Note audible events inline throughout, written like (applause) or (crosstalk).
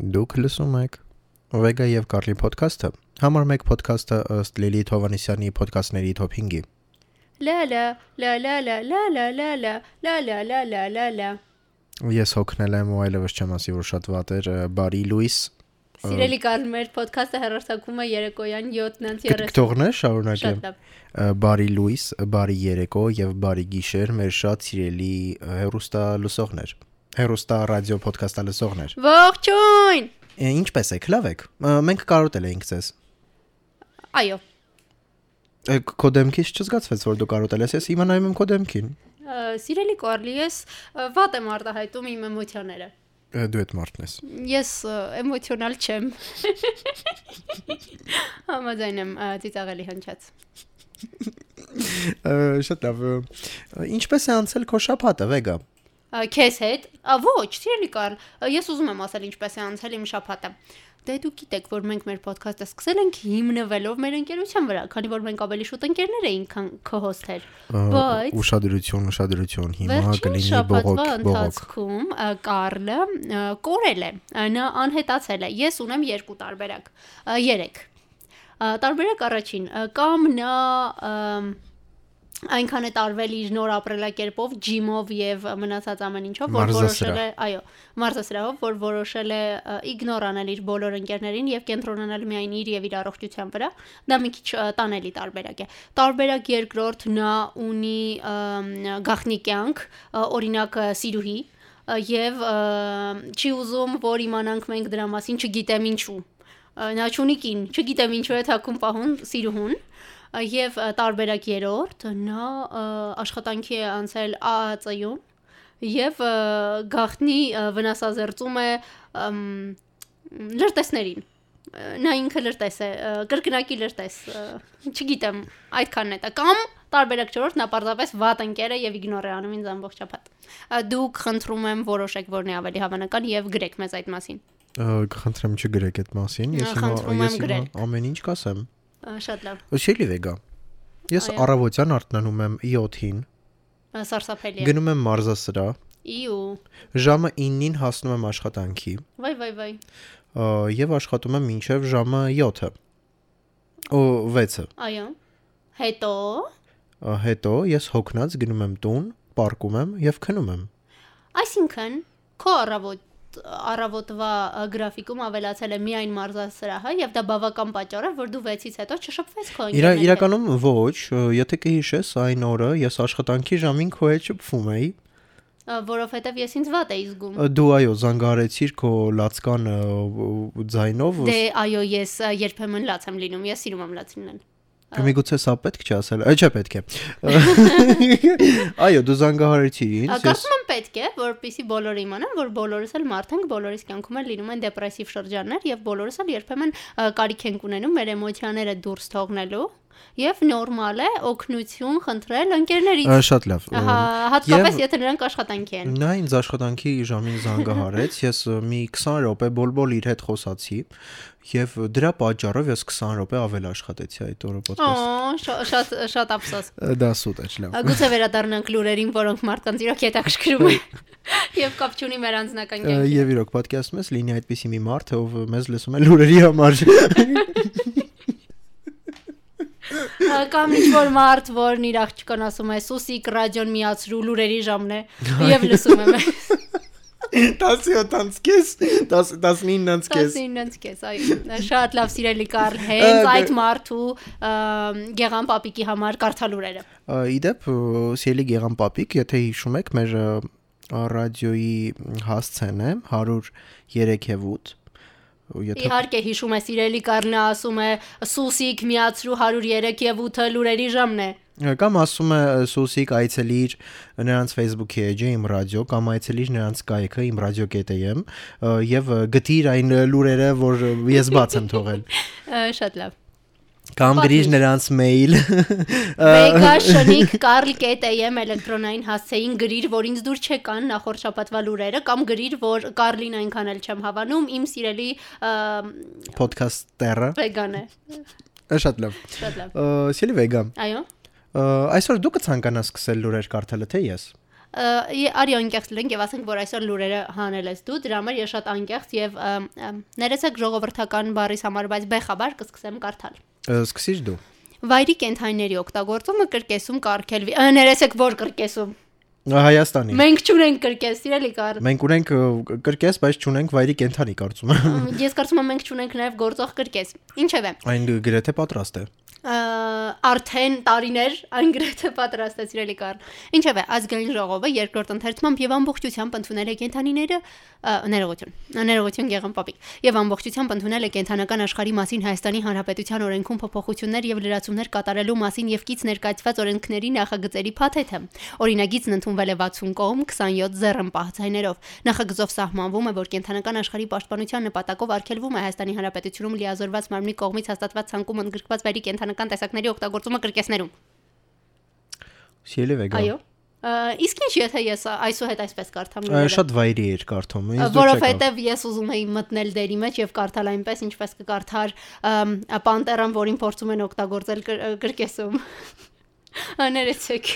Դուք լսում եք Vega եւ Carly podcast-ը։ Համար 1 podcast-ը ըստ Լիլիթ Հովանեսյանի podcast-ների top 5-ի։ Լալա, լալալա, լալալա, լալալալալա։ Ես հոգնել եմ ու այլևս չեմ ասի, որ շատ վատ էր բարի լույս։ Սիրելի Կարլ, մեր podcast-ը հեռարձակվում է երեկոյան 7:30-ին։ Կթողնե շարունակեմ։ Բարի լույս, բարի երեկո եւ բարի գիշեր մեր շատ սիրելի հերոստա լուսողներ։ Հերոստա ռադիո podcast-ը լսողներ։ Ողջույն։ Ինչպե՞ս եք, լավ եք։ Մենք կարոտել էինք ձեզ։ Այո։ Քո դեմքից չզգացվեց, որ դու կարոտել ես, ես հիմա նայում եմ քո դեմքին։ Սիրելի Կարլի, ես ը, վատ եմ արտահայտում իմ էմոցիաները։ Դու այդ մարդն ես։ Ես էմոցիոնալ չեմ։ (laughs) Համաձայն եմ ծիծաղելի հնչած։ Շատ լավ։ Ինչպես է անցել քո շաբաթը, Վեգա։ Քեզ հետ։ Ոչ, սիրելի Կարլ, ես ուզում եմ ասել ինչպես է անցել իմ շաբաթը։ Դե դուք գիտեք, որ մենք մեր ոդքասթը սկսել ենք հիմնվելով մեր ընկերության վրա, քանի որ մենք ավելի շուտ ընկերներ էինք, քան քո-հոսթեր։ Բայց Ուշադրություն, ուշադրություն, հիմա կլինի բողոք, բողոք։ Կարլը կորել է, նա անհետացել է։ Ես ունեմ երկու տարբերակ, ը, երեք։ Ը, Տարբերակ առաջին, կամ նա այնքան է տարվել իր նոր ապրելակերպով, ջիմով եւ մնացած ամեն ինչով, որ որոշել է, այո, մարզասրահով, որ որոշել է ը, իգնոր անել իր բոլոր ընկերներին եւ կենտրոնանալ միայն իր եւ իր առողջության վրա։ Դա մի քիչ տանելի տարբերակ է։ Տարբերակ երկրորդ նա ունի ըմ, գաղտնի կյանք, օրինակ սիրուհի եւ չի ուզում, որ իմանանք մենք դրա մասին, չգիտեմ ինչու։ Նա չունի կին, չգիտեմ ինչու է թակում պահուն սիրուհուն եւ տարբերակ երրորդ նա ը, աշխատանքի է անցել ԱԱՑ-ում եւ ը, վնասազերծում է լրտեսներին նա ինքը լրտես է կրկնակի լրտես չգիտեմ այդքանն է դա կամ տարբերակ չորրորդ նա պարզապես վատ ընկեր է եւ իգնոր է անում ինձ ամբողջ չափած դուք խնդրում եմ որոշեք որն է ավելի հավանական եւ գրեք մեզ այդ մասին Կխնդրեմ չգրեք այդ մասին։ Ես հիմա ես ամեն ինչ կասեմ։ շատ լավ Ոսիլի Վեգա։ Ես առավոտյան արթնանում եմ 7-ին, Ա, սարսափելի է գնում եմ մարզասրահ, իու ժամը 9-ին հասնում եմ աշխատանքի վայ վայ վայ եւ աշխատում եմ մինչեւ ժամը 7-ը։ Ու 6-ը։ այո հետո Հետո ես հոգնած գնում եմ տուն, պարկում եմ եւ քնում եմ։ Այսինքն քո առավոտ առավոտվա գրաֆիկում ավելացել է միայն մարզասրահը եւ դա բավական պատճառ է որ դու 6-ից հետո չշփվես քո Իրա ընկերների հետ։ իրականում ոչ, եթե կհիշես այն օրը ես աշխատանքի ժամին քո հետ շփվում էի։ Ա, որովհետեւ ես ինձ վատ էի զգում Դու այո, զանգարեցիր քո լացկան ձայնով։ դե այո ես երբեմն լաց եմ լինում ես սիրում եմ լաց լինել Միգուցե սա պետք չի ասել։ Այ չէ պետք է։ Այո, դու զանգահարեցիր Ա, ինձ։ Կարծում եմ պետք է, որպեսի բոլորը իմանան, որ բոլորս էլ մարդ ենք, բոլորիս կյանքում էլ լինում են դեպրեսիվ շրջաններ եւ բոլորս էլ երբեմն կարիք ենք ունենում մեր էմոցիաները դուրս թողնելու եւ նորմալ է օգնություն խնդրել ընկերներից։ շատ լավ։ հատկապես Եվ- եթե նրանք աշխատանքի են։ Նա ինձ աշխատանքի ժամին զանգահարեց, (laughs) ես մի 20 րոպե բոլբոլ իր հետ խոսացի եւ դրա պատճառով ես 20 րոպե ավել աշխատեցի այդ օրը ոդկաստ։ Օ, շա- շատ շատ ափսոս։ Դա սուտ է, լավ։ Գուցե վերադառնանք լուրերին, որոնք մարդկանց իրոք հետաքրքրում են եւ կապ չունի մեր անձնական կյանքի։ Եվ իրոք պատկերացնում ես լինի այդպիսի մի մարդ, ով մեզ լսում է լուրերի համար։ (laughs) Կամ ինչ որ մարդ, որն իր աղջկան ասում է՝ «Սուսիկ ռադիոն միացրու լուրերի ժամն է» եւ լսում եմ։ 17-ից կես, 19-ից կես։ 19-ից կես, այո։ Շատ լավ սիրելի Կարլ, հենց այդ մարդու ա, գեղան պապիկի համար կարդալուրերը։ Իդեպ սիելի Գեղան Պապիկ, եթե հիշում եք, մեր ռադիոյի հասցեն է 103 եւ 8 ու եթե Իհարկե հիշում է սիրելի Կարլը ասում է «Սուսիկ միացրու 103 եւ 8-ը լուրերի ժամն է»։ կամ ասում է Սուսիկ այցելիր նրանց Facebook-ի էջը իմ ռադիո կամ այցելիր նրանց կայքը իմ radio.am եւ գտիր այն լուրերը, որ ես բաց եմ թողել Շատ լավ։ կամ գրիր նրանց (laughs) մեյլ Vega շնիկ Carl.am էլեկտրոնային հասցեին գրիր, որ ինձ դուր չեկան նախորդ շաբաթվա լուրերը կամ գրիր, որ Կարլին այնքան էլ չեմ հավանում, իմ սիրելի ա, podcast-երը վեգան է։ շատ լավ Շատ լավ։ Սիելի վեգա Այո։ այսօր դու կցանկանաս սկսել լուրեր կարդալը թե ես արի անկեղծ լինենք եւ ասենք, որ այսօր լուրերը հանել ես դու, դրա համար ես շատ անկեղծ եւ ներեցեք ժողովրդական բառիս համար, բայց բեխաբար կսկսեմ կարդալ։ Սկսիր դու։ Վայրի կենթայիների օգտագործումը կրկեսում կարգելվի։ Ներեցեք որ կրկեսում։ Հայաստանի։ Մենք չունենք կրկես, իրելի կար։ Մենք ունենք կրկես, բայց չունենք վայրի կենթանի կարծում եմ։ Ես կարծում եմ մենք չունենք նաև գործող կրկես։ Ինչևէ, Այն գրեթե պատրաստ է։ արդեն տարիներ այն գրեթե պատրաստ է սիրելի կար։ Ինչևէ, ազգային ժողովը երկրորդ ընթերցմամբ եւ ամբողջությամբ ընդունել է կենթանիները ներողություն, ներողություն Գեղամ Պապիկ, եւ ամբողջությամբ ընդունել է կենթանական աշխարհի մասին Հայաստանի Հանրապետության օրենքում փոփոխություններ եւ լրացումներ կատարելու մասին եւ կից ներկայացված օրենքների նախագծերի փաթեթը։ Օրինագիծն ընդունվել է 60 կողմ 27 ձեռնպահ ցայներով։ Նախագծով սահմանվում է, որ կենթանական աշխարհի պաշտպանության նպատակով արգելվում է Հայաստանի Հանրապետությունում լիազորված մարմնի կողմից հաստատված ցանկում ընդգրկված վայրի կենթանական տեսակների օգտագործումը կրկեսներում։ Սիրելի վեգան։ Այո։ Իսկ ինչ եթե ես այսուհետ այսպես կարդամ լուրերը։ Շատ վայրի էր կարդում։ ինձ դուր չեկավ։ Որովհետև ես ուզում էի մտնել դերի մեջ եւ կարդալ այնպես, ինչպես կկարդար պանտերան, որին փորձում են օգտագործել կր- կրկեսում։ Աներեցեք։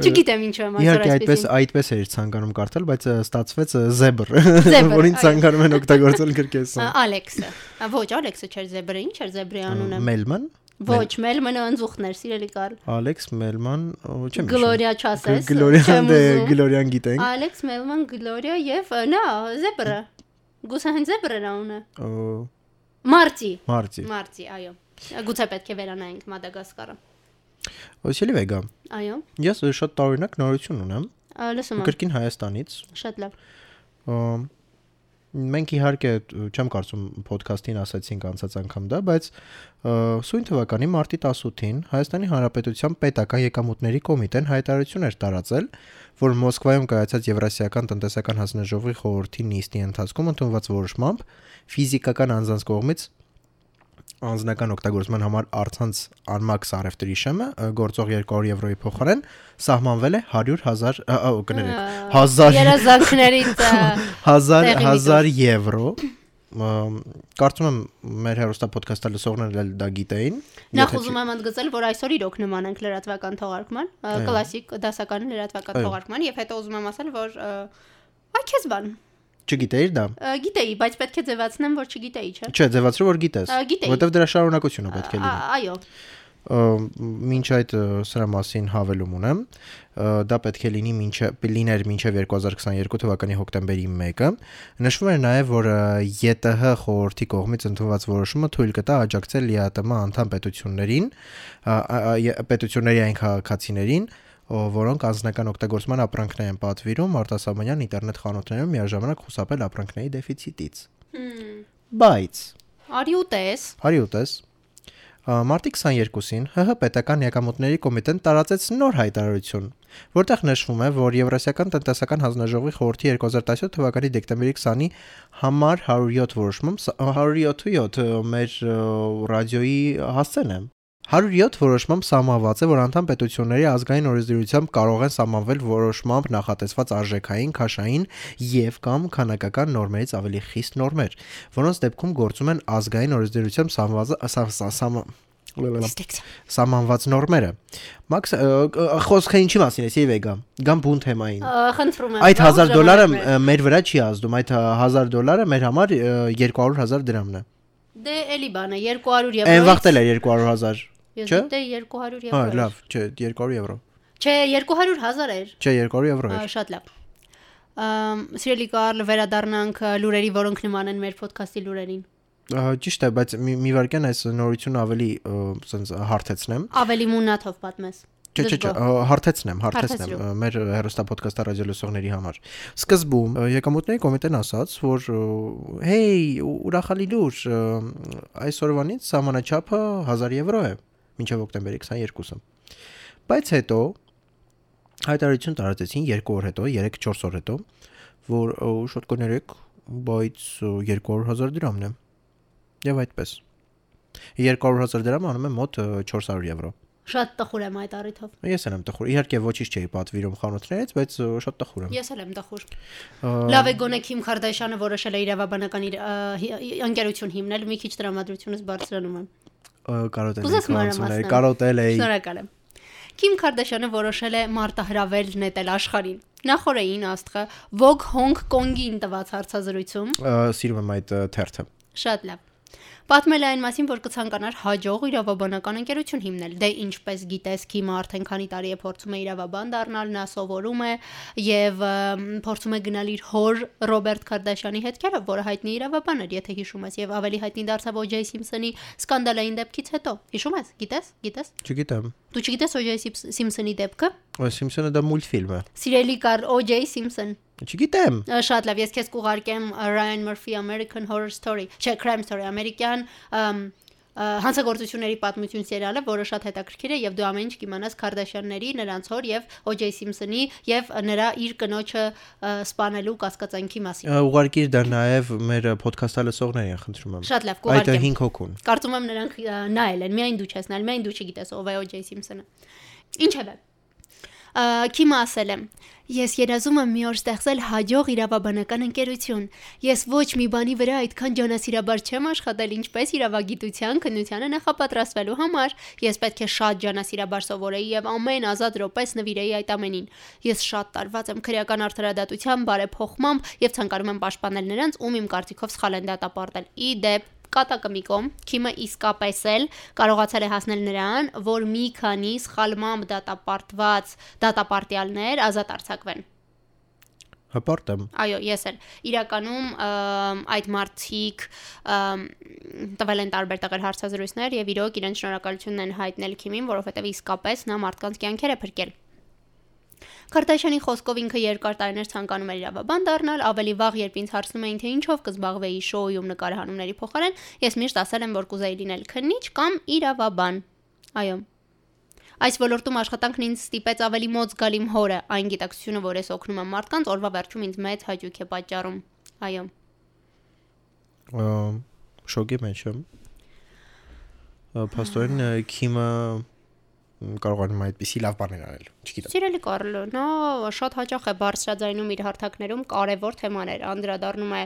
Չգիտեմ ինչու եմ այսօր Իհարկե այդպես այսպես։ այդպես էր ցանկանում կարդալ, բայց ստացվեց զեբր, (laughs) որին ցանկանում են օգտագործել (laughs) կրկեսում։ Ալեքսը։ Ոչ, Ալեքսը չէր զեբրը, ինչ էր զեբրի անունը։ Մելման, Ոչ, Մելմանը անձուխտներ, սիրելի կար։ Ալեքս Մելման, չեմ հիշում։ Գլորիա չասես։ Գլորիան դե Գլորիան գիտենք։ Ալեքս Մելման, Գլորիա եւ նա զեբրը։ Գուցե հենց զեբրը նայունը։ Ո, Մարտի։ Մարտի։ Մարտի, այո։ Գուցե պետք է վերանայենք Մադագասկարը։ Ոսելի վեգա։ Այո։ Ես շատ տարօրինակ նորություն ունեմ։ Լսում եմ։ Կրկին Հայաստանից։ Շատ լավ։ Մենք իհարկե չեմ կարծում ոդքասթին ասացինք անցած անգամ դա, բայց սույն թվականի մարտի 18-ին Հայաստանի Հանրապետության պետական եկամուտների կոմիտեն հայտարարություն էր տարածել, որ Մոսկվայում կայացած Եվրասիական տնտեսական հանձնաժողովի խորհրդի նիստի ընթացքում ընդունված որոշմամբ ֆիզիկական անձանց կողմից անձնական օգտագործման համար առցանց անմակ սարևտրի շեմը գործող 200 եվրոյի փոխարեն սահմանվել է 100.000 ա, ա, կներեք 1000 Երազանքներից ա, (laughs) 1000 Տեղի 1000 եվրո կարծում եմ մեր հերոստա ոդքասթը լսողներն էլ դա գիտեին նախ ուզում եմ ընդգծել, որ այսօր իրոք նման ենք լրատվական թողարկման, կլասիկ դասական լրատվական թողարկման եւ հետո ուզում եմ ասել, որ այ քեզ բան։ չգիտեիր դա Գիտեի, բայց պետք է ձևացնեմ, որ չգիտեի, չէ։ չէ ձևացրու որ գիտես որովհետև դրա շարունակությունը պետք է լինի Այո։ մինչ այդ սրա մասին հավելում ունեմ դա պետք է լինի մինչը լիներ մինչև 2022 թվականի հոկտեմբերի 1-ը նշվում է նաև որ ԵՏՀ խորհրդի կողմից ընդունված որոշումը թույլ կտա աջակցել ԼԻԱՏՄ անդամ պետություններին պետությունների այն քաղաքացիներին որոնք անձնական օգտագործման ապրանքներ են պատվիրում արտասահմանյան ինտերնետ խանութներում միաժամանակ խուսափել ապրանքների դեֆիցիտից բայց Արի ու տես։ Արի ուտես։ Մարտի 22-ին ՀՀ պետական եկամուտների կոմիտեն տարածեց նոր հայտարարություն, որտեղ նշվում է, որ Եվրասիական տնտեսական հանձնաժողովի խորհրդի 2017 թվականի դեկտեմբերի 20-ի համար 107 որոշմամբ սա- 107 ը, մեր ը, ռադիոյի հասցեն է։ 107 որոշմամբ սահմանված է, որ անդամ պետությունների ազգային օրենսդրությամբ կարող են սահմանվել որոշմամբ նախատեսված արժեքային, քաշային եւ կամ քանակական նորմերից ավելի խիստ նորմեր, որոնց դեպքում գործում են ազգային օրենսդրությամբ սահմանված սա- սա- սահման- Ստեքս։ սահմանված նորմերը։ Մաքս խոսքը ինչի մասին է, Սիվեգա։ Գամ բուն թեմային։ Խնդրում եմ։ Այդ բա, 1000 դոլարը մեր։ վրա չի ազդում, այդ 1000 դոլարը մեր համար ը, 200.000 դրամն է։ Դե էլի բանը 200 եվրո։ Այն վաղտել է 200.000։ Ես դե 200 Հա, եվրո։ էր։ լավ, չէ, 200 եվրո։ Չէ, 200 հազար էր։ Չէ, 200 եվրո Ա, էր։ Շատ լավ։ Ամ սիրելի Կարլ, վերադառնանք ա, լուրերի, որոնք նման են մեր ոդքասթի լուրերին։ Ճիշտ է, բայց մի վարքյան այս նորությունը ավելի սենց հարթեցնեմ։ Ավելի մունաթով պատմես։ Չէ, չէ, չէ, ա, հարթեցնեմ, հարթեցնեմ ա, մեր հերոստա ոդկասթը ռադիոլսողների համար։ Սկզբում ա, եկամուտների կոմիտեն ասաց, որ ա, հեյ, ու- ուրախալի լուր, ա, այսօրվանից սահմանաչափը 1000 եվրո է, մինչև հոկտեմբերի 22-ը։ Բայց հետո հայտարարություն տարածեցին 2 օր հետո, 3-4 օր հետո, որ ա, շատ կներեք, բայց ա, 200.000 դրամն է։ Եվ այդպես։ 200.000 դրամը անում է մոտ ա, 400 եվրո։ Շատ տխուր եմ այդ առիթով։ Ես էլ եմ տխուր։ Իհարկե ոչինչ չէի պատվիրում խանութներից, բայց շատ տխուր եմ։ Ես էլ եմ տխուր։ Լավ է գոնե Քիմ Քարդաշյանը որոշել է իրավաբանական իր ընկերություն հիմնել, մի քիչ տրամադրությունս բարձրանում եմ։ Կարոտել էի եմ։ կարոտել էի։ Շնորհակալ եմ։ Քիմ Քարդաշյանը որոշել է մարտահրավեր նետել աշխարհին։ Նախորդային աստղը Vogue Hong Kong-ին տված հարցազրույցում Սիրում եմ այդ թերթը։ Շատ լավ։ Պատմել է այն մասին, որ կցանկանար հաջող իրավաբանական ընկերություն հիմնել։ Դե ինչպես գիտես, Քիմը արդեն քանի տարի է փորձում է իրավաբան դառնալ, նա սովորում է եւ փորձում է գնալ իր հոր Ռոբերտ Քարդաշյանի հետքերը, որը հայտնի իրավաբան էր, եթե հիշում ես, եւ ավելի հայտնի դարձավ O.J. Սիմփսոնի սկանդալային դեպքից հետո։ Հիշում ես, գիտես, գիտես։ Չգիտեմ։ Դու չգիտես O.J. Սիմփսոնի դեպքը։ Ո Սիմփսոնը դա մուլտֆիլմ է։ Սիրելի կար O.J. Սիմփսոն։ Չգիտեմ։ Շատ լավ, ես քեզ կուղարկեմ Ryan Murphy American Horror Story, չէ, Crime Story, ամերիկյան հանցագործությունների պատմություն սերիալը, որը շատ հետաքրքիր է եւ դու ամեն ինչ կիմանաս Քարդաշյանների, նրանց հոր եւ O.J. Simpson-ի եւ նրա իր կնոջը սպանելու կասկածանքի մասին։ Ուղարկիր դա նաև մեր ոդքասթը լսողներին, խնդրում եմ։ Շատ լավ, Այդ կուղարկեմ։ 5 հոգուն։ Կարծում եմ նրանք նայել են, միայն դու չես նայել, միայն դու չգիտես ով է O.J. Simpson-ը։ Ինչևէ, Քիմը ասել է. Ես երազում եմ մի օր ստեղծել հաջող իրավաբանական ընկերություն։ Ես ոչ մի բանի վրա այդքան ջանասիրաբար չեմ աշխատել, ինչպես իրավագիտության քննությանը նախապատրաստվելու համար։ Ես պետք է շատ ջանասիրաբար սովորեի եւ ամեն ազատ րոպես նվիրեի այդ ամենին։ Ես շատ տարված եմ քրեական արդարադատության բարեփոխմամբ եւ ցանկանում եմ պաշտպանել նրանց, ում իմ կարծիքով սխալ են դատապարտել։ Ի դեպ կատակը մի կողմ, Քիմը իսկապես էլ կարողացել է հասնել նրան, որ մի քանի սխալմամբ դատապարտված դատապարտյալներ ազատ արձակվեն։ Հպարտ եմ։ Այո, ես էլ։ Իրականում այդ մարտիկ տվել են տարբեր տեղեր հարցազրույցներ եւ իրոք իրեն շնորհակալությունն են հայտնել Քիմին, որովհետեւ իսկապես նա մարդկանց կյանքեր է փրկել։ Քարտաշյանի խոսքով ինքը երկար տարիներ ցանկանում էր իրավաբան դառնալ, ավելի վաղ երբ ինձ հարցնում էին թե ինչով կզբաղվեի շոուում նկարահանումների փոխարեն, ես միշտ ասել եմ, որ կուզեի լինել քննիչ կամ իրավաբան։ Այո։ Այս ոլորտում աշխատանքն ինձ ստիպեց ավելի մոտ զգալ իմ հորը, այն գիտակցությունը, որ ես օգնում եմ մարդկանց, օրվա վերջում ինձ մեծ հաճույք է պատճառում։ Այո։ Ա, Շոկի մեջ եմ։ ը, Քիմը կարողանում այդպիսի լավ բաներ անել։ Չգիտեմ։ Սիրելի Կարլո, նա շատ հաճախ է բարձրաձայնում իր հարթակներում կարևոր թեմաներ, անդրադառնում է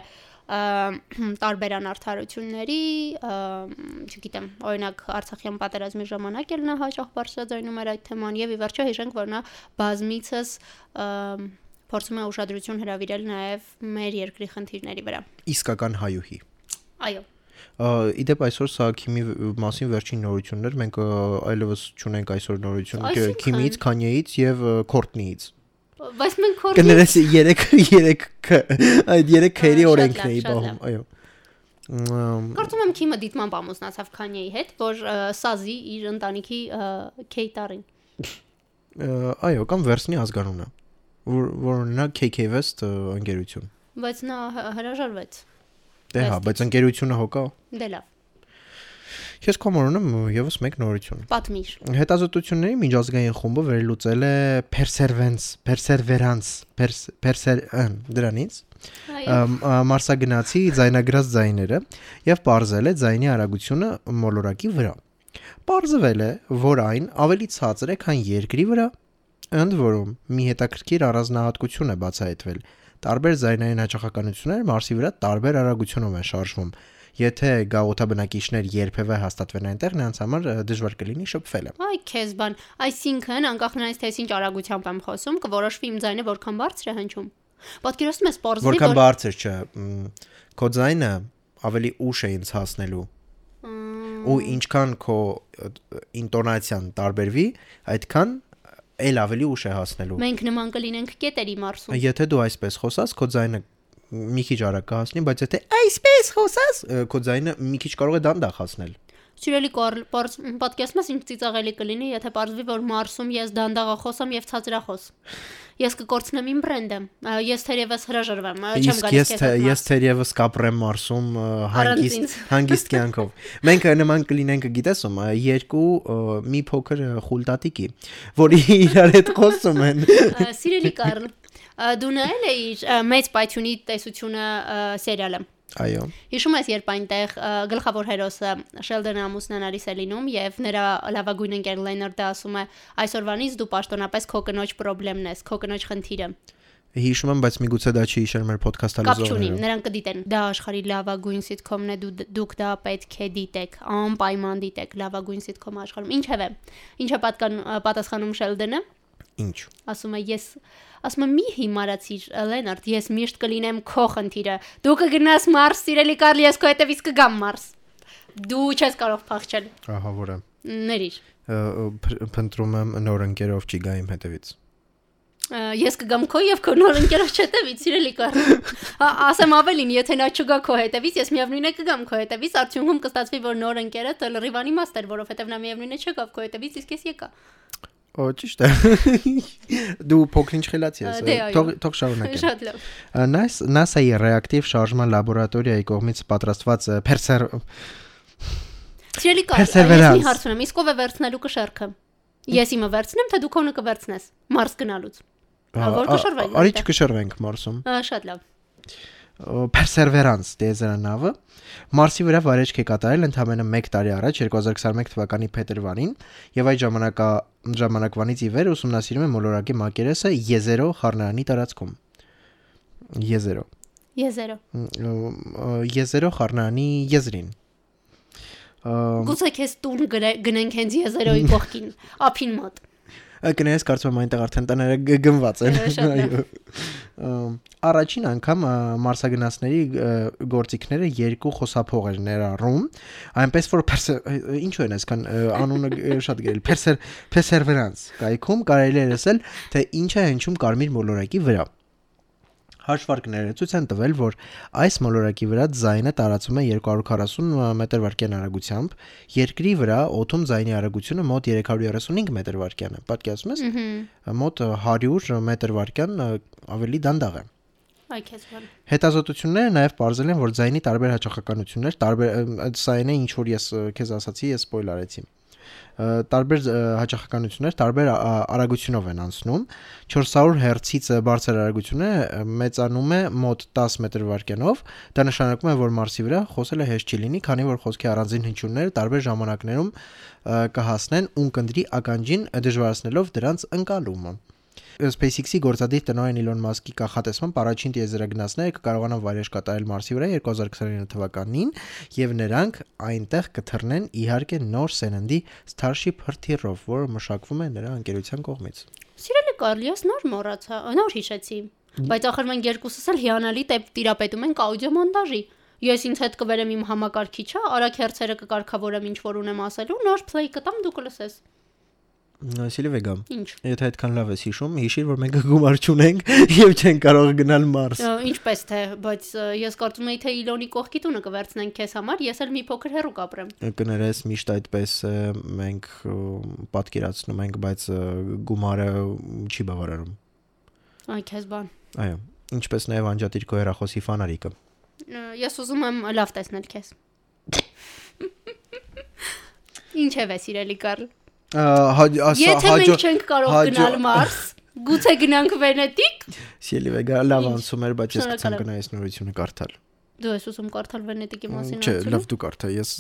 (clears throat) տարբեր անարթարությունների, չգիտեմ, օրինակ Արցախյան պատերազմի ժամանակ էլ նա հաճախ բարձրաձայնում էր այդ թեման եւ ի վերջո հիշենք, որ նա բազմիցս փորձում է ուշադրություն հրավիրել նաեւ մեր երկրի խնդիրների վրա։ Իսկական հայուհի։ Այո։ Իդեպ այսօր սա Քիմի մասին վերջին նորություններ, մենք այլևս չունենք այսօր նորություն Քիմից, Քանյեից եւ ը, Քորտնիից։ Բայց մենք քորտի Կներես 3 3 այդ 3 քերի օրենքն էի բաղում, այո։ Կարծում եմ Քիմը դիտման ամուսնացավ Քանյեի հետ, որ սազի իր ընտանիքի Քեյտարին։ Այո, կամ վերսնի ազգանունը։ Որ որ նա KK West ընկերություն։ Բայց նա հրաժարվեց։ Դե հա, բայց ընկերությունը հոգա։ Դե լավ, Ես կոմորում եւս մեկ նորություն։ պատմիր։ Հետազոտությունների միջազգային խումբը վերլուծել է perseverance, perseverance, pers- perser դրանից մարսագնացի ձայնագրած ձայները եւ ողրզել է ձայնի արագությունը մոլորակի վրա։ Պարզվել է, որ այն ավելի ցածր է, քան երկրի վրա, ընդ որում մի հետաքրքիր առանձնահատկություն է բացահայտվել։ Տարբեր ձայնային հաճախականություններ Մարսի վրա տարբեր արագությունով են շարժվում։ Եթե գաղութաբնակիչներ երբևէ հաստատվեն այնտեղ, նրանց համար դժվար կլինի շփվելը։ Այ քեզ բան, այսինքն անկախ նրանից թե ինչ արագությամբ եմ խոսում, կորոշվի իմ ձայնը որքան բարձր է հնչում։ Պատկերացնում ես պարզվի, Որքան որ բարձր չէ, քո ձայնը ավելի ուշ է ինձ հասնելու ու ինչքան քո ինտոնացիան տարբերվի, այդքան էլ ավելի ուշ է հասնելու։ մենք նման կլինենք կետերի մարսում։ Եթե դու այսպես խոսաս, քո ձայնը մի քիչ արագ կհասնի, բայց եթե այսպես խոսաս, քո ձայնը մի քիչ կարող է դանդաղ հասնել։ Սիրելի Կարլ, պարզ պատկերացնում ես ինչ ծիծաղելի կլինի, եթե պարզվի, որ մարսում ես դանդաղախոսամ եւ ցածրախոս։ Ես կկորցնեմ իմ բրենդը։ Ես թերևս հրաժարվեմ, չեմ Իսկ գալիս ես քեզ թե հետ ես թերևս կապրեմ Մարսում հանգիստ (laughs) հանգիստ կյանքով։ Մենք նման կլինենք, գիտես ում, երկու մի փոքր խուլտատիկի, որի (laughs) իրար հետ խոսում են։ Սիրելի Կարլ, դու նայել էիր մեծ պայթյունի տեսությունը սերիալը։ Այո։ Հիշում ես, երբ այնտեղ գլխավոր հերոսը Շելդոնը ամուսնանալիս է լինում եւ նրա լավագույն ընկեր Լենարդը ասում է. «Այսօրվանից դու պաշտոնապես քո կնոջ խնդրեմն ես, քո կնոջ խնդիրը»։ Հիշում եմ, բայց միգուցե դա չի հիշել մեր ոդքասթը Կապ չունի, լեզվողները։ նրանք կդիտեն։ Դա աշխարհի լավագույն սիտկոմն է, դու դուք դա պետք է դիտեք, անպայման դիտեք լավագույն սիտկոմը աշխարհում։ Ինչևէ, ինչը պատկան պատասխանում Շելդենը, Ինչ։ ասում է ես ասում եմ մի հիմարացիր Լենարդ, ես միշտ կլինեմ քո խնդիրը։ Դու կգնաս Մարս, սիրելի Կարլ, ես քո հետևից կգամ Մարս։ Դու չես կարող փախչել։ Ահա որը։ Ներիր։ Փնտրում եմ նոր ընկերով չի գա իմ հետևից։ Ես կգամ քո եւ քո նոր ընկերոջ հետևից, սիրելի Կարլ։ Ասեմ ավելին, եթե նա չգա քո հետևից, ես միևնույն է կգամ քո հետևից, արդյունքում կստացվի, որ նոր ընկերը լրիվանի մաստեր, որովհետեւ նա միևնույն է չգավ քո հետևից, իսկ ես եկա։ Օ, ճիշտ է։ (laughs) Դու փոքրինչ խելացի ես։ Դե, Թող թող շարունակեմ։ Շատ լավ։ NAS NASA-ի ռեակտիվ շարժման լաբորատորիայի կողմից պատրաստված ը, Perser Սիրելի Կարլ, ես հարց ունեմ, իսկ ով է վերցնելու կշարքը։ Ես իմը վերցնեմ, թե դու քոնը կվերցնես։ Մարս գնալուց։ Ա, Որ կշռվենք։ Արի չկշռվենք Մարսում։ Ա, Շատ լավ։ Perseverance դեզերանավը Մարսի վրա վարեջք է կատարել ընդամենը 1 տարի առաջ 2021 թվականի փետրվարին եւ այդ ժամանակա ժամանակվանից ի վեր ուսումնասիրում է մոլորակի մակերեսը Եզերո խառնարանի տարածքում։ Եզերո Եզերո։ Եզերո խառնարանի եզրին։ Գուցե քեզ տուն գնենք հենց Եզերոյի (laughs) կողքին, ափին մոտ։ Կներես կարծում եմ այնտեղ արդեն տները գնված են։ Այո։ Առաջին անգամ մարսագնացների գործիքները երկու խոսափող էր ներառում, այնպես որ ինչու են այսքան անունը շատ գրել perseverance կայքում կարելի է լսել թե ինչ է հնչում կարմիր մոլորակի վրա։ Հաշվարկները ցույց են տվել, որ այս մոլորակի վրա ձայնը տարածում է 240 մետր վարկյան արագությամբ, երկրի վրա օդում ձայնի արագությունը մոտ 335 մետր վարկյան է։ Պատկերացնում ես, մոտ 100 մետր վարկյան ը, ավելի դանդաղ է։ Հետազոտությունները նաև ողջել են, որ ձայնի տարբեր հաճախականություններ, տարբեր սա այն է, ինչ որ ես քեզ ասացի, ես սպոյլ արեցի։ Ը, Տարբեր հաճախականություններ տարբեր արագությունով են անցնում 400 Հz-ից բարձր արագությունը մեծանում է մոտ 10 մետր վարկյանով դա նշանակում է որ Մարսի վրա խոսելը հեշտ չի լինի քանի որ խոսքի առանձին հնչյունները տարբեր ժամանակներում կհասնեն ունկնդրի ականջին դժվարացնելով դրանց ընկալումը SpaceX-ի գործադիր տնօրեն Իլոն Մասկի կանխատեսմամբ առաջին տիեզերագնացները կկարողանան վայրեժ կատարել Մարսի վրա 2029 թվականին եւ նրանք այնտեղ կթռնեն իհարկե նոր սերնդի Starship հրթիռով, որը մշակվում է նրա ընկերության կողմից։ Սիրելի Կարլ, ես նոր մոռացա, նոր հիշեցի։ Բայց ախր մենք երկուսս էլ հիանալի տիրապետում ենք աուդիո մոնտաժի։ Ես ինձ հետ կվերեմ իմ համակարգիչը, արագ հերցերը կկարգավորեմ ինչ որ ունեմ ասելու, նոր play կտամ դու կլսես։ Սիլվեգա, Ինչ։ եթե այդքան լավ ես հիշում, հիշիր, որ մենք գումար չունենք (laughs) եւ չենք կարող գնալ Մարս։ Ինչպես թե, բայց ես կարծում եի թե Իլոնի կողքի տունը կվերցնենք քեզ համար, ես էլ մի փոքր հեռու կապրեմ։ Կներես միշտ այդպես մենք պատկերացնում ենք, բայց գումարը չի բավարարում։ Այ քեզ բան։ Այո, ինչպես նաև անջատիր քո հեռախոսի ֆանարիկը։ Ես ուզում եմ լավ տեսնել քեզ։ (laughs) Ինչև է սիրելի Կարլ։ Եթե հաջո մենք չենք կարող գնալ Մարս, գուցե գնանք Վենետիկ։ Սիլվեգա լավ անցում էր, բայց ես եմ։ գնայես նորությունը կարդալ։ Դու ես ուզում կարդալ Վենետիկի մասին Չէ, լավ դու կարդա, ես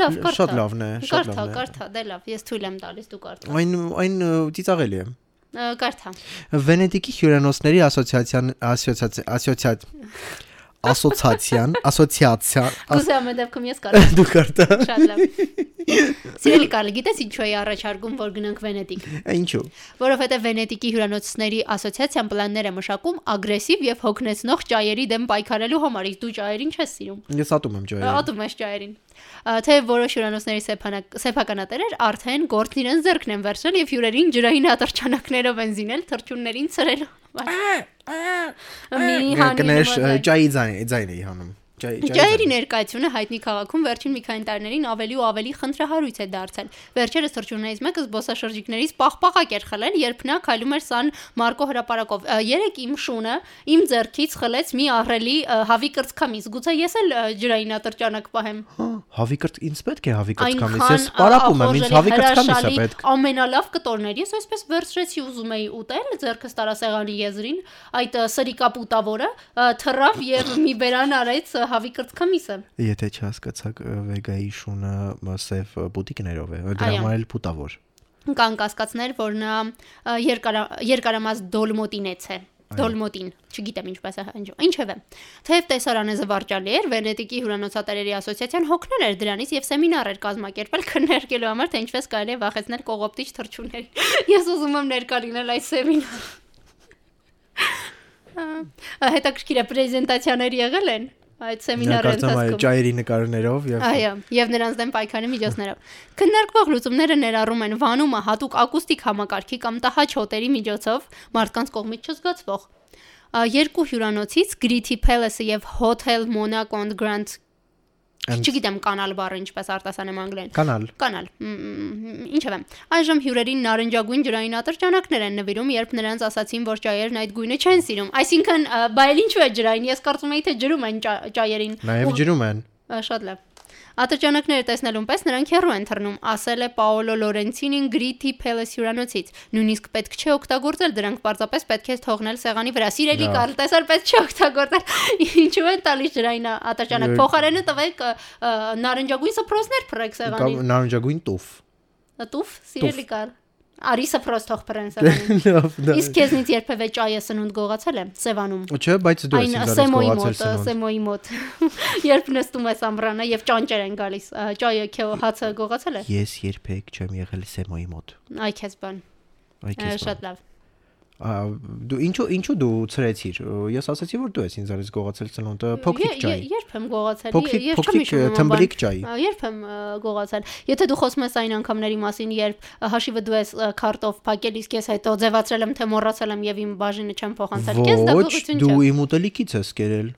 Լավ, կարդա։ շատ լավն է, շատ Կարդա, լավն է։ կարդա, դե լավ, ես թույլ եմ տալիս դու կարդա։ Այն այն ծիծաղելի է։ Կարդա։ Վենետիկի հյուրանոցների ասոցիացիան ասոցիացիա ասոցիա ասոցիացիան ասոցիացիա աս- Գուցե ամեն դեպքում ես կարդա։ (laughs) դու կարդա։ Շատ լավ։ Սիրելի Կարլ, գիտես ինչու էի առաջարկում, որ գնանք Վենետիկ։ Ինչու։ Որովհետև Վենետիկի հյուրանոցների ասոցիացիան պլաններ է մշակում ագրեսիվ եւ հոգնեցնող ճայերի դեմ պայքարելու համար։ Իսկ դու ճայերին չես սիրում։ Ես ատում եմ ջոյը։ Ատում ես ճայերին։ Թե որոշ հյուրանոցների սեփականատերեր արդեն գործն իրեն ձեռքն են վերցրել եւ հյուրերին ջրային ատրճանակներով են զինել թրջուններին ցրելով։ Մի հանի Կներես նման ջայի ձայն ձայն էի հանում։ Ջայի Ջայերի ներկայությունը հայտնի քաղաքում վերջին մի քանի տարիներին ավելի ու ավելի խնդրահարույց է դարձել։ Վերջերս թրջուններից մեկը զբոսաշրջիկներից պաղպաղակ էր խլել, երբ նա քայլում էր Սան Մարկո հրապարակով։ Երեք իմ շունը իմ ձեռքից խլեց մի ահռելի ա, հավի կրծքամիս։ Գուցե ես էլ ա, ջրային ատրճանակ պահեմ։ Հավի կրտ ինձ պետք է հավի կրծքամիս։ Այնքան Ես սպարակում եմ, ինձ հավի կրծքամիս է պետք։ Ամենալավ կտորներ։ Ես այսպես վերցրեցի ուզում էի ուտել, ձեռքս տարասեղանի եզրին, այդ սրիկապուտավորը թռավ եւ մի բերան արեց հավի կրծքամիսը։ Եթե չհասկացաք վեգայի շունը սև բուտիկներով է, դրա համար էլ պուտավոր։ Կան կասկածներ, որ նա ա, երկարա, երկարամաս դոլմոտինեց է։ Դոլմոտին, չգիտեմ ինչպես է հնչում։ Ինչևէ, թեև տեսարանը զվարճալի էր, Վենետիկի հյուրանոցատերերի ասոցիացիան հոգնել էր դրանից եւ սեմինար էր կազմակերպել քննարկելու համար, թե ինչպես կարելի է վախեցնել կողոպտիչ թռչունների։ (laughs) Ես ուզում եմ ներկա լինել այս սեմինար։ (laughs) Հետաքրքիր է պրեզենտացիաներ եղել են այդ սեմինարի ընթացքում։ ճայերի նկարներով եւ Այո, եւ նրանց դեմ պայքարի միջոցներով։ Քննարկվող լուծումները ներառում են վանումը հատուկ ակուստիկ համակարգի կամ տհաճ հոտերի միջոցով մարդկանց կողմից չզգացվող։ Երկու հյուրանոցից Gritty Palace-ը եւ Hotel Monaco and Grand And- Չգիտեմ կանալ բառը ինչպես արտասանեմ անգլերեն։ կանալ։ Կանալ։ Ինչևէ, այժմ հյուրերին նարնջագույն ջրային ատրճանակներ են նվիրում, երբ նրանց ասացին, որ ճայերն այդ գույնը չեն սիրում։ Այսինքն, ա, բա էլ ինչու է ջրային։ Ես կարծում եի թե ջրում են ճա- ճայերին։ Նաեւ ջրում են։ Շատ լավ։ Ատրճանակները տեսնելուն պես նրանք հեռու են թռնում, ասել է Պաոլո Լորենցինին Gritty Palace հյուրանոցից։ Նույնիսկ պետք չէ օգտագործել դրանք, պարզապես պետք է թողնել սեղանի վրա։ Սիրելի Կարլ, տեսար պետք չէ օգտագործել։ (laughs) Ինչու են տալիս ջրային ատրճանակ։ Փոխարենը տվեք նարնջագույն սփռոցներ փռեք Կամ սեղանին։ նարնջագույն տուֆ։ Տուֆ, սիրելի Կարլ։ Արի սփռոց թող փռեն սեղանին։ Լավ, դա։ Իսկ քեզնից երբևէ ճայը սնունդ գողացել է Սևանում։ Չէ, բայց դու ես Այն ինձ սեմոյի մոտ, գողացել սնունդ։ սեմոյի մոտ։ (laughs) Երբ նստում ես ամռանը եւ ճանճեր են գալիս, ճայը քո հացը գողացել է։ Ես երբեք չեմ եղել սեմոյի մոտ։ Այ քեզ բան։ Այ քեզ։ Շատ լավ։ Դու ինչու ինչու դու ցրեցիր։ Ես ասացի որ դու ես ինձ արես գողացել սնունդը փոքրիկ ջայ։ Երբ եմ գողացել, ես չեմ փոքրիկ, հիշում թմբլիկ ջայ։ Երբ եմ գողացել։ Եթե դու խոսում ես այն անգամների մասին, երբ հաշիվը դու ես քարտով փակել, իսկ ես հետո ձևացրել եմ, թե մոռացել եմ եւ իմ բաժինը չեմ փոխանցել։ Քեզ դա Ոչ, գողություն դու չէ։ իմ ուտելիքից ես կերել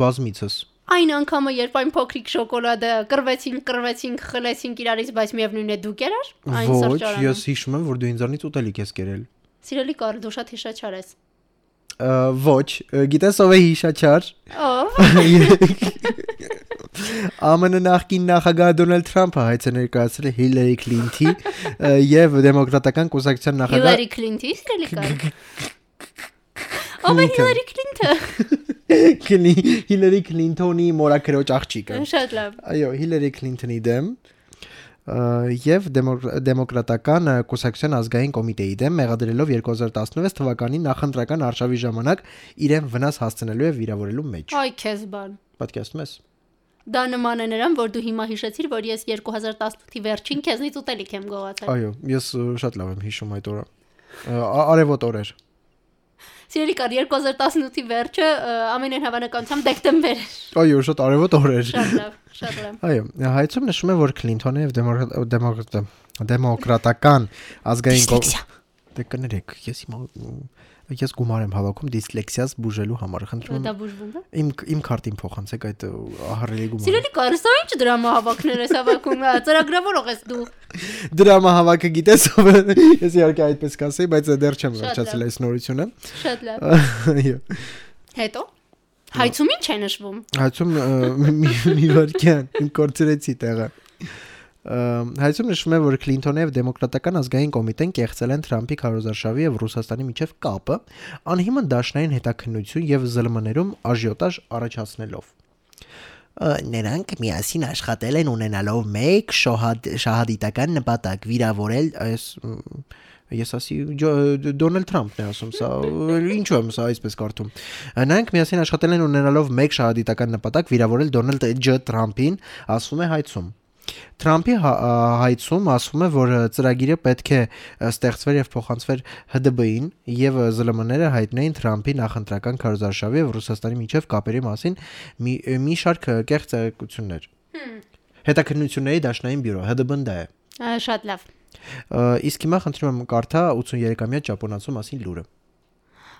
բազմիցս։ Այն անգամը, երբ այն փոքրիկ շոկոլադը կրվեցին, կրվեցին, խլեցին իրարից, բայց միևնույն է դու կերար այն Ոչ, սրճարանը։ ես հիշում եմ որ դու ինձանից ուտելիք ես կերել։ Սիրելի Կարլ, դու շատ հիշաչար ես։ Ա, Ոչ, գիտես ով է հիշաչար։ Ո՞վ։ (laughs) ԱՄՆ նախկին նախագահ Դոնալդ Թրամփը հայց է ներկայացրել Հիլարի Քլինթի եւ դեմոկրատական կուսակցության նախագահ Հիլարի Քլինթի, սիրելի Կարլ։ Ո՞վ է Հիլարի Քլինթը։ (laughs) Քլի- Հիլարի Քլինթոնի մորակրոջ աղջիկը։ Շատ լավ։ Այո, Հիլարի Քլինթոնի դեմ ը, եւ դեմոկ- դեմոկրատական կուսակցության ազգային կոմիտեի դեմ մեղադրելով 2016 թվականի նախընտրական արշավի ժամանակ իրեն վնաս հասցնելու եւ վիրավորելու մեջ։ Այ քեզ բան։ Պատկերացնում ես։ Դա նման է նրան, որ դու հիմա հիշեցիր, որ ես 2018-ի վերջին քեզնից ուտելիք եմ գողացել։ Այո, ես շատ լավ եմ հիշում այդ օրը։ Արևոտ օրեր։ Սիրելի կար 2018-ի վերջը ամենայն հավանականությամբ դեկտեմբեր էր։ Այո, շատ արևոտ օրեր։ Շատ լավ, շատ լավ։ Այո, հայցում նշում է, որ Քլինթոնը եւ դեմոկրատ դեմոկրատ դեմոկրատական ազգային կո- Դիսլեքսիա։ Դե կներեք, ես հիմա ես գումար եմ հավաքում դիսլեքսիաս բուժելու համար, խնդրում Դա եմ բուժվում է։ իմ իմ քարտին փոխանցեք այդ ահռելի գումարը։ Սիրելի կար, սա ինչ դրամա հավաքներ ես հավաքում, ա, ծրագրավորող ես դու։ Դրամա հավաքը գիտես ով է։ Ես իհարկե այդպես կասեի, բայց դեռ չեմ վերջացել այս նորությունը։ Շատ լավ։ (laughs) Այո։ Հետո Հայցում ինչ է նշվում։ Հայցում մի վարքյան իմ (laughs) կորցրեցի տեղը։ Հայցում նշվում է, որ Քլինթոնը եւ դեմոկրատական ազգային կոմիտեն կեղծել են Թրամփի քարոզարշավի եւ Ռուսաստանի միջև կապը, անհիմն դաշնային հետաքննություն եւ ԶԼՄ-ներում աժիոտաժ առաջացնելով։ Նրանք միասին աշխատել են ունենալով մեկ շոհադ շահադիտական նպատակ՝ վիրավորել այս ես ասի Դոնալդ Թրամփն է ասում սա ինչու եմ սա այսպես կարդում նրանք միասին աշխատել են ունենալով մեկ շահադիտական նպատակ վիրավորել Դոնալդ Ջ Թրամփին ասում է հայցում Թրամփի հա- հայցում ասվում է, որ ծրագիրը պետք է ստեղծվեր եւ փոխանցվեր ՀԴԲ-ին եւ ԶԼՄ-ները հայտնեին Թրամփի նախընտրական քարոզարշավի եւ Ռուսաստանի միջև կապերի մասին մի մի շարք կեղծ տեղեկություններ։ Հետաքննությունների դաշնային բյուրո ՀԴԲ-ն դա է։ Շատ լավ։ Իսկ հիմա խնդրում եմ կարդա 83-ամյա ճապոնացու մասին լուրը։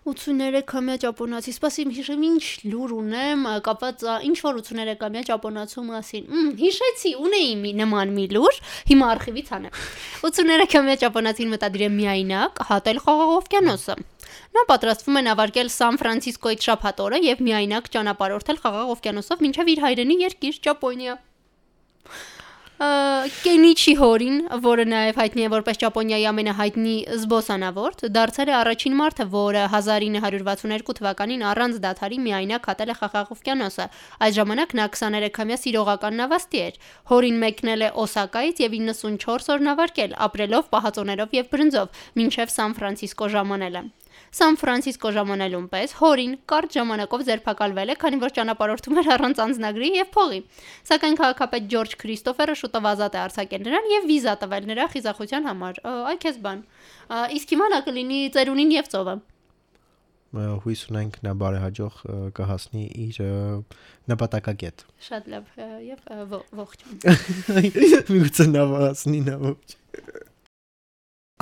83-ամյա ճապոնացի, սպասիմ հիշեմ ինչ լուր ունեմ կապված ինչ որ 83-ամյա ճապոնացու մասին։ Մմ, հիշեցի, ունեի մի նման մի լուր, հիմա արխիվից անեմ։ 83-ամյա ճապոնացին մտադիր է միայնակ հատել խաղաղ օվկիանոսը։ Նա պատրաստվում է նավարկել Սան Ֆրանցիսկոից շաբաթ օրը եւ միայնակ ճանապարհորդել խաղաղ օվկիանոսով մինչեւ իր հայրենի երկիր Ճապոնիա։ Կենիչի Հորին, որը նաև հայտնի է որպես Ճապոնիայի ամենահայտնի զբոսանավորդ, դարձել է առաջին մարդը, որը 1962 թվականին առանց դադարի միայնակ հատել է Խաղաղ օվկիանոսը։ Այդ ժամանակ նա 23-ամյա սիրողական նավաստի էր։ Հորին մեկնել է Օսակայից եւ 94 օր նավարկել, ապրելով պահածոներով եւ բրնձով, մինչեւ Սան Ֆրանցիսկո ժամանելը։ Սան Ֆրանցիսկո ժամանելուն պես հորին կարճ ժամանակով ձերբակալվել է, քանի որ ճանապարհորդում էր առանց անձնագրի եւ փողի։ Սակայն քաղաքապետ Ջորջ Քրիստոֆերը շուտով ազատ է արձակել նրան եւ վիզա տվել նրա խիզախության համար։ Այ քեզ բան։ Իսկ հիմա նա կլինի ծերունին եւ ծովը հույս ունենք նա բարեհաջող կհասնի իր նպատակակետ։ Շատ լավ եւ ողջույն։ (laughs) Միգուցե նա հասնի նա ողջ։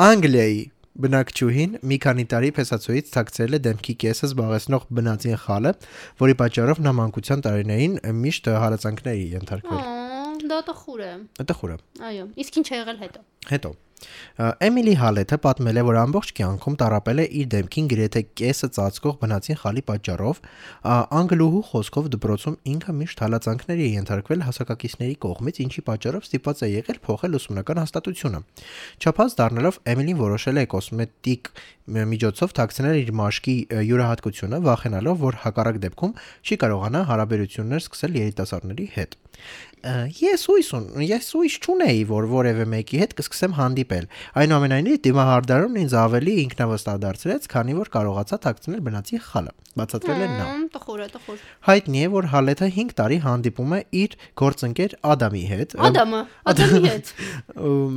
Անգլիայի բնակչուհին մի քանի տարի փեսացուից ցակցել է դեմքի կեսը զբաղեցնող բնածին խալը, որի պատճառով նա մանկության տարիներին միշտ հարացանքների ենթարկվել։ Դա տխուր է։ Տխուր է։ Այո, իսկ ինչ է եղել հետո։ Հետո Էմիլի Հալեթը պատմել է, որ ամբողջ կյանքում տարապել է իր դեմքին գրեթե կեսը ծածկող բնածին խալի պատճառով, անգլուհու խոսքով դպրոցում ինքը միշտ հալածանքների է ենթարկվել հասակակիցների կողմից, ինչի պատճառով ստիպված է եղել փոխել ուսումնական հաստատությունը։ Չափած դառնալով Էմիլին որոշել է կոսմետիկ միջոցով թաքցնել իր մաշկի յուրահատկությունը, վախենալով, որ հակառակ դեպքում չի կարողանա հարաբերություններ սկսել երիտասարդների հետ։ Ես հույս ունեմ, ես հույս չունեի, որ որևէ մեկի հետ կսկսեմ հանդիպել։ Այնուամենայնիվ դիմահարդարումն ինձ ավելի ինքնավստահ դարձրեց, քանի որ կարողացա թաքցնել բնացի խալը։ Բացատրել է նա։ Տխուր է, տխուր։ Հայտնի է, որ Հալեթը 5 տարի հանդիպում է իր գործընկեր Ադամի հետ։ Ադամը, Ադամի հետ։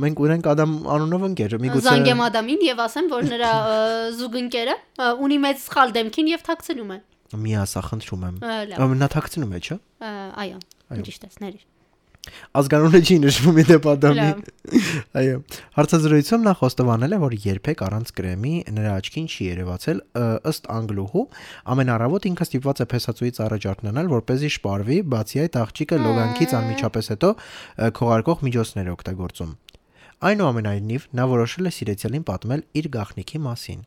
Մենք ունենք Ադամ անունով ընկեր, միգուցե Զանգեմ Ադամին եւ ասեմ, որ նրա զուգընկերը ունի մեծ սխալ դեմքին եւ թաքցնում է։ Մի ասա, խնդրում եմ։ Նա թաքցնում է, չէ՞։ Այո, ճիշտ է, ներիր ազգանունը չի նշվում իդեպ Ադամի։ (laughs) Այո։ Հարցազրույցում նա խոստովանել է, որ երբեք առանց կրեմի նրա աչքին չի երևացել ըստ անգլուհու, ամեն առավոտ ինքը ստիպված է փեսացուից առաջ արթնանալ, որ เป զի շպարվի, բացի այդ աղջիկը լոգանքից անմիջապես հետո քողարկող միջոցներ օգտագործում։ Այնուամենայնիվ նա որոշել է սիրեցյալին պատմել իր գաղտնիքի մասին։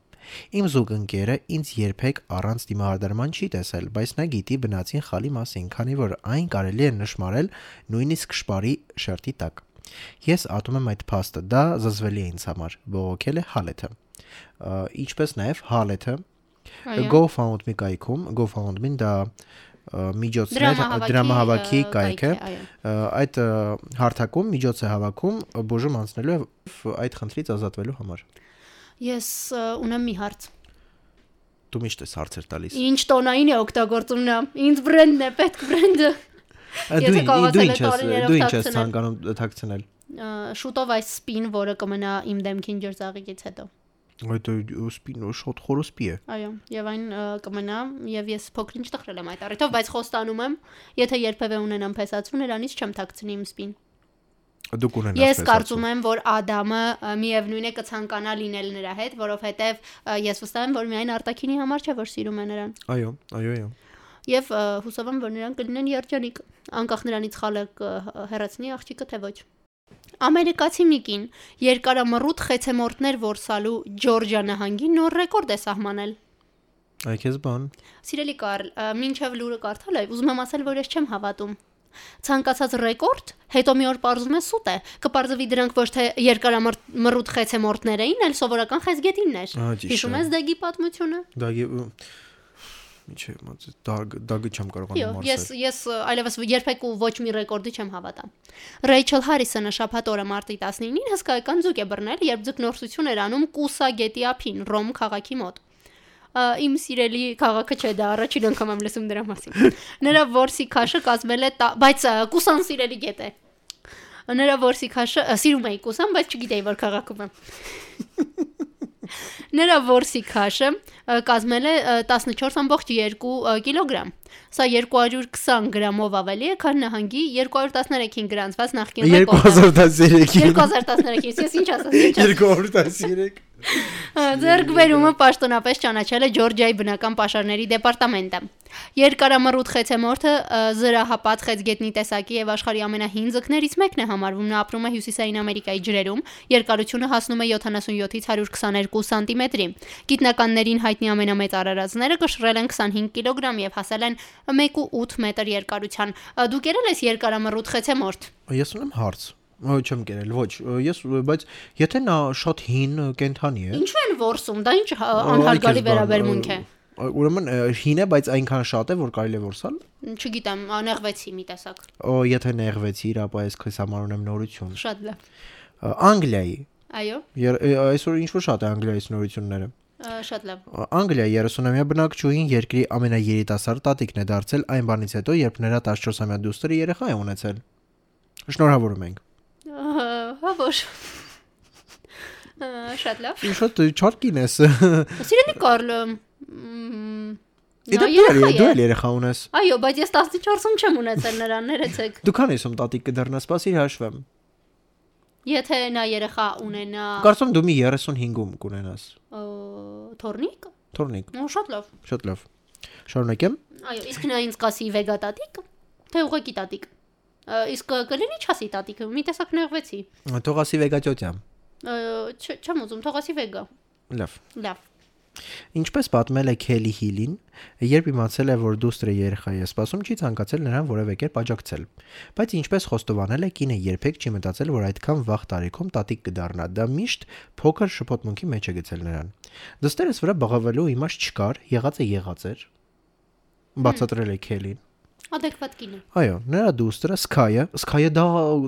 Իմ զուգընկերը ինձ երբեք առանց դիմահարդարման չի տեսել, բայց նա գիտի բնածին խալի մասին, քանի որ այն կարելի է նշмарել նույնիսկ շպարի շերտի տակ։ Ես ատում եմ այդ փաստը, դա զզվելի է ինձ համար։ Բողոքել է Հալեթը։ Ինչպես նաև Հալեթը GoFound մի կայքում, GoFound-ին դա միջոցներ դրամահավաքի կայք է այդ հարթակում միջոց է հավաքում բուժում անցնելու եւ այդ խնդրից ազատվելու համար Ես ունեմ մի հարց։ Դու միշտ ես հարցեր տալիս։ Ինչ տոնային է օգտագործում նա։ Ինձ բրենդն է, պետք բրենդը։ Դու դու ինչ ես, դու ինչ ես ցանկանում թաքցնել։ Շուտով այս սպին, որը կմնա իմ դեմքին ջրծաղիկից հետո։ Այդ սպին շոտ խորոսպի է։ Այո, եւ այն կմնա եւ ես փոքրինչ տխրել եմ այդ առիթով, բայց խոստանում եմ, եթե երբևէ ունենամ փեսացու, նրանից չեմ թաքցնի իմ սպին դուք ունենաք Ես կարծում եմ, որ Ադամը միևնույն է կցանկանա լինել նրա հետ, որովհետև ես վստահ եմ, որ միայն արտակինի համար չէ, որ սիրում է նրան։ Այո, այո, այո։ Եվ հուսով եմ, որ նրանք կլինեն երջանիկ, անկախ նրանից խալը հեռացնի աղջիկը թե ոչ։ Ամերիկացի Միկին երկարամռութ խեցեմորտներ որսալու Ջորջիա նահանգի նոր ռեկորդ է սահմանել։ Այքես բան։ Սիրելի Կարլ, մինչև լուրը կարդալ եմ, ուզում եմ ասել, որ ես չեմ հավատում ցանկացած ռեկորդ հետո մի օր parzum է սուտ է կպարզվի դրանք ոչ թե երկարամռութ խեցեմորտներ էին այլ սովորական խեցգետինն էր հիշում ես դագի պատմությունը? Դագի Ինչե՞ դագը չեմ կարողանում մարսել։ Ես ես այլևս երբեք ու ոչ մի ռեկորդի չեմ հավատա։ Ռեյչել Հարիսոնը շաբաթ օրը մարտի 19-ին հսկայական ձուկ է բռնել, երբ ձկնորսություն էր անում Կուսա գետի ափին, Ռոմ քաղաքի մոտ իմ սիրելի քաղաքը չէ դա առաջին անգամ եմ լսում դրա մասին։ (laughs) Նրա որսի քաշը կազմել է, բայց կուսան սիրելի գետ է։ Նրա որսի քաշը սիրում էի կուսան, բայց չգիտեի որ քաղաքում եմ։ (laughs) Նրա որսի քաշը կազմել է 14.2 կիլոգրամ։ Սա 220 գրամով ավելի է, քան նահանգի 213-ին գրանցված նախկին ռեկորդը։ 2013-ին։ 2013-ին, ես ինչ ասացի։ 213 Ձերկբերումը պաշտոնապես ճանաչել է Ջորջիայի բնական պաշարների դեպարտամենտը։ Երկարամռութ խեցեմորթը զրահապատ խեցգետնի տեսակի եւ աշխարհի ամենահին ձկներից մեկն է համարվում։ Նա ապրում է Հյուսիսային Ամերիկայի ջրերում, երկարությունը հասնում է 77-ից 122 սանտիմետրի։ Գիտնականներին հայտնի ամենամեծ արարածները կշռել են 25 կիլոգրամ եւ հասել են 1.8 մետր երկարության։ Դու կերել ես երկարամռութ խեցեմորթ։ Ես ունեմ հարց չեմ կերել, ոչ։ Ես բայց եթե նա շատ հին կենթանի է։ Ինչու են որսում։ Դա ինչ անհարգալի վերաբերմունք է։ Ուրեմն հին է, բայց այնքան շատ է, որ կարելի է որսալ։ Չգիտեմ, նեղվեցի մի տեսակ։ Օ, եթե նեղվեցի, ապա ես քեզ համար ունեմ նորություն։ Շատ լավ։ Անգլիայի։ Այո։ Այսօր ինչ որ շատ է Անգլիայի նորությունները։ Շատ լավ։ Անգլիա 30-ամյա բնակչուհին երկրի ամենաերիտասարդ տատիկն է դարձել այն բանից հետո, երբ նրա 14-ամյա դուստրը երեխա է ունեցել։ Շնորհավորում ենք։ Հա ոչ։ Շատ լավ։ Շատ չարքին ես։ Սիրելի Կարլո։ Դա դու դու էլ երեխա ունես։ Այո, բայց ես 14-ում չեմ ունեցել նրան, ներեցեք։ Դու քան ես ում տատիկ կդառնա, սпасի հաշվեմ։ Եթե նա երեխա ունենա։ Կարծում դու մի 35-ում կունենաս։ Թորնիկ։ Թորնիկ։ Ու շատ լավ։ Շատ լավ։ Շարունակեմ։ Այո, իսկ նա ինձ կասի վեգա տատիկ, թե ուղղակի տատիկ։ Իսկ կլինի չասի տատիկ, մի տեսակ նեղվեցի։ Թողասի վեգատյոտյա։ Ա, չ- Չեմ ուզում, թողասի վեգա։ Լավ։ Լավ։ Ինչպես պատմել է Քելի Հիլին, երբ իմացել է, որ դուստրը երեխա է սպասում, չի ցանկացել նրան որևէ կերպ աջակցել։ Բայց ինչպես խոստովանել է, կինը երբեք չի մտածել, որ այդքան վաղ տարիքում տատիկ կդառնա։ Դա միշտ փոքր շփոթմունքի մեջ է գցել նրան։ Դստերս վրա բղավելու իմաստ չկար, եղած է եղած էր։ Բացատրել է Քելին։ Ադեկվատ կին է։ Այո, նրա դուստրը Սկայը, Սկայը դա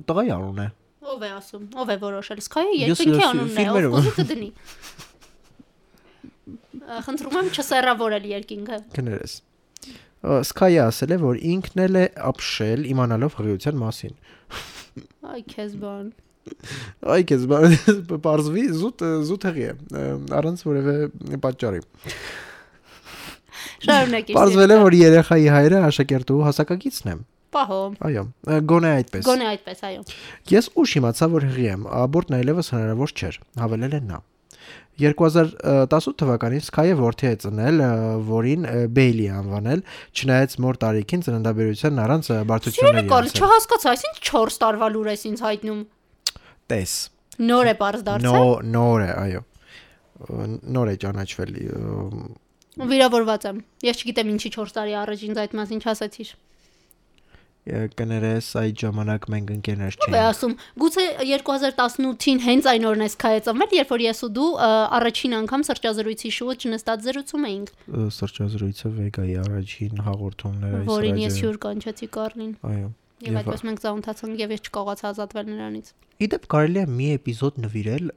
տղայի անուն է։ Ով է ասում, ով է որոշել։ Սկայը Ես- երկինքի անունն է, ով կուզի կդնի։ Ա, Խնդրում եմ չսերավորել երկինքը։ Կներես։ Ա, Սկայը ասել է, որ ինքն էլ է ապշել իմանալով հղիության մասին։ Այ քեզ բան։ Այ քեզ բարձվի (laughs) զուտ զուտ հղի է առանց որևէ պատճառի։ Շարունակիր։ Պարզվել է, որ երեխայի հայրը աշակերտու հասակակիցն է։ Պահո։ Այո, գոնե այդպես։ Գոնե այդպես, այո։ Ես ուշ իմացա, որ հղի եմ, աբորտն այլևս հնարավոր չէր, հավելել է նա։ 2018 թվականին Sky-ը ворթի է ծնել, որին Bailey անվանել, չնայած մոր տարիքին ծննդաբերության առանց բարդությունների։ Սիրելի կոլ, չհասկացա, այսինչ 4 տարվա լուր էս ինձ հայտնում։ Տես։ Նոր է բարձ դարձել։ Նո, նոր է, այո։ Նոր է ճանաչվել Վիրավորված եմ։ Ես չգիտեմ ինչի 4 տարի առաջ ինձ այդ մասին չասացիր։ Կներես այդ ժամանակ մենք ընկերներ Ո՞վ է չէինք։ ասում։ Գուցե 2018-ին հենց այն օրն ես քայ ծնվել, երբ որ ես ու դու առաջին անգամ սրճազրույցի շուտ նստած զրուցում էինք, Սրճազրույցը վեգայի առաջին հաղորդումները այս որին ես հյուր կանչեցի Կարլին։ Այո։ Եվ այդպես մենք զաունթացանք եւ ես չկարողացա ազատվել նրանից։ իդեպ կարելի է մի էպիզոդ նվիրել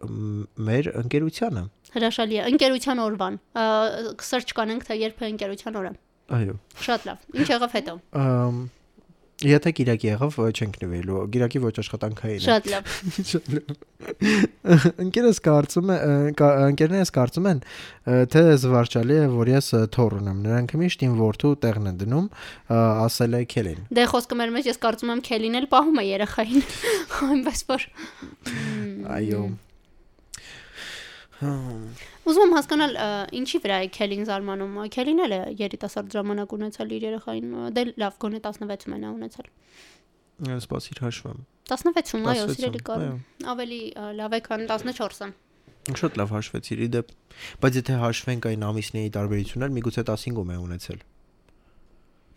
մեր ընկերությանը։ Հրաշալի է։ Ընկերության օրվան։ Սրճ կանենք թե երբ է ընկերության օրը։ Այո։ Շատ լավ։ Ինչ եղավ հետո։ Ամ Եթե Կիրակի եղավ, չենք նվիրելու։ Կիրակի ոչ աշխատանքային է։ Շատ լավ։ (laughs) Ընկերս կարծում է, ընկերներս կարծում են, թե զվարճալի է, որ ես ը, թոռ ունեմ։ Նրանք միշտ իմ որդու տեղն են դնում, ասել է Քելին։ Դե խոսքը մեր մեջ ես կարծում եմ Քելին էլ պահում է երեխային։ (laughs) Այնպես որ Այո։ ուզում եմ հասկանալ ինչի վրա է Քելին զարմանում։ Քելին էլ է երիտասարդ ժամանակ ունեցել իր երեխային։ Դե լավ, գոնե 16-ում է նա ունեցել։ Սպասիր հաշվեմ։ 16-ում, այո, 16-ում, սիրելի կար։ Ավելի լավ է, քան 14-ը։ Շատ լավ հաշվեցիր իդեպ։ Բայց եթե հաշվենք այն ամիսների տարբերություններ, միգուցե 15-ում է ունեցել։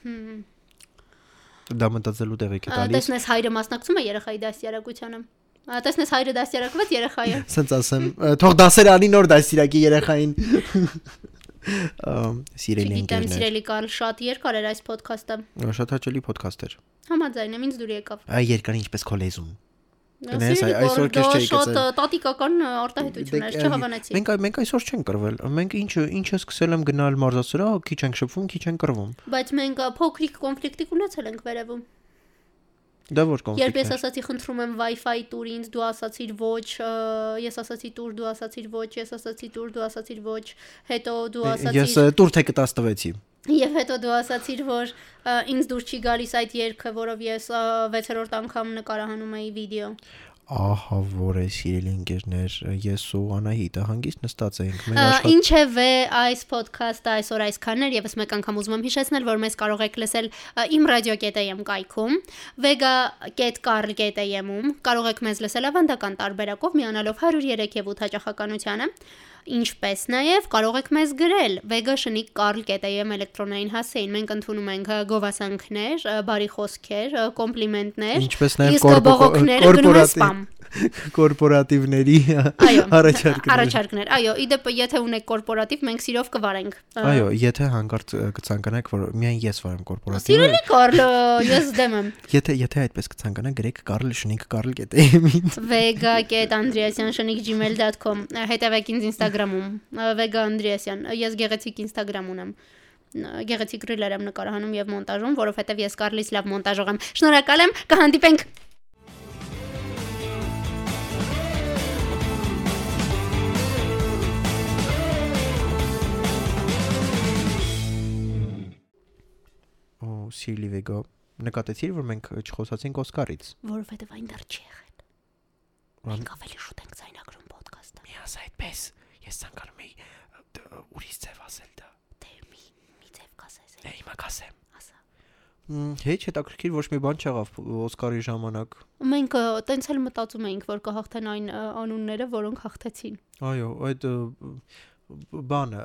Հմ։ Դա մտածելու տեղիք է տալիս։ Տեսնես հայրը մասնակցում է երեխայի դաստիարակությանը։ Ա, Տեսնես հայրը դաստիարակված երեխայը։ Սենց ասեմ, թող դասեր անի նոր դասիրակի երեխային։ սիրելի ընկերներ։ սիրելի Կարլ, շատ երկար էր այս ոդքասթը։ Շատ հաճելի ոդքասթ էր։ Համաձայն եմ, ինձ դուր եկավ։ Այ երկար ինչպես քո լեզուն։ Գնես, Սիրելի այ- այսօր քեզ չէի շատ գծել։ ը, տատիկական ը, արտահայտություն էր, չհավանեցի։ Մենք մենք այսօր չենք կրվել։ Մենք ինչը ինչը սկսել եմ գնալ մարզասրահ, քիչ ենք շփվում, քիչ ենք կրվում։ Բայց մենք փոքրիկ կոնֆլիկտիկ ունեցել ենք վերևում։ Դա որ Երբ ես կոնֆլիկտ ասացի խնդրում եմ Wi-Fi տուր ինձ, դու ասացիր ոչ, ես ասացի տուր, դու ասացիր ոչ, ես ասացի տուր, դու ասացիր ոչ, հետո դու Ես ասացիր ը, տուր թե կտած տվեցի։ Եվ հետո դու ասացիր, որ ինձ դուր չի գալիս այդ երգը, որով ես 6-րդ անգամ նկարահանում էի վիդեո։ Ահա որ է սիրելի ընկերներ, ես ու Անահիտը հանգիստ նստած էինք։ Մեր աշխատ Ինչևէ, այս ոդքասթը այսօր այսքանն էր, եւս մեկ անգամ ուզում եմ հիշեցնել, որ մեզ կարող եք լսել իմ ռադիո.am կայքում, vega.carl.am-ում, կարող եք մեզ լսել ավանդական տարբերակով միանալով 103 եւ 8 հաճախականությանը, ինչպես նաեւ կարող եք մեզ գրել. Vega.carl.am էլեկտրոնային հասցեին։ Մենք ընդունում ենք գովասանքներ, բարի խոսքեր, կոմպլիմենտներ, Ինչպես նաև կորպորատիվ կորպորատիվների առաջարկներ։ Առաջարկներ։ Այո, իդեպ եթե ունեք կորպորատիվ, մենք սիրով կվարենք։ Այո, եթե հանկարծ կցանկանաք, որ միայն ես վարեմ կորպորատիվը, Սիրելի Կարլ, ես դեմ եմ։ եթե եթե այդպես կցանկանաք, գրեք Կարլ Շնիկ Կարլ գետեին։ vega.andreasyan@gmail.com հետևեք ինձ Instagram-ում vega andreasyan ես գեղեցիկ Instagram ունեմ գեղեցիկ ռիլեր եմ նկարահանում եւ մոնտաժում, որովհետեւ ես Կարլից լավ մոնտաժող եմ։ Շնորհակալ եմ, կհանդիպենք։ Սիրլի Վեգա, նկատեցիր, որ մենք չխոսացինք Օսկարից։ Որովհետեւ այն դեռ չի եղել։ Մենք ավելի շուտ ենք ցայնագրում ոդկասթը։ Մի ասա այդպես։ Ես ցանկանում եի ուրիշ ձև ասել դա։ Դե մի մի ձև կասես։ Դե հիմա կասեմ։ ասա։ Մմ, Հեչ հետաքրքիր ոչ մի բան չեղավ Օսկարի ժամանակ։ Մենք տենց էլ մտածում էինք, որ կհաղթեն այն անունները, որոնք հաղթեցին։ Այո, այդ բանը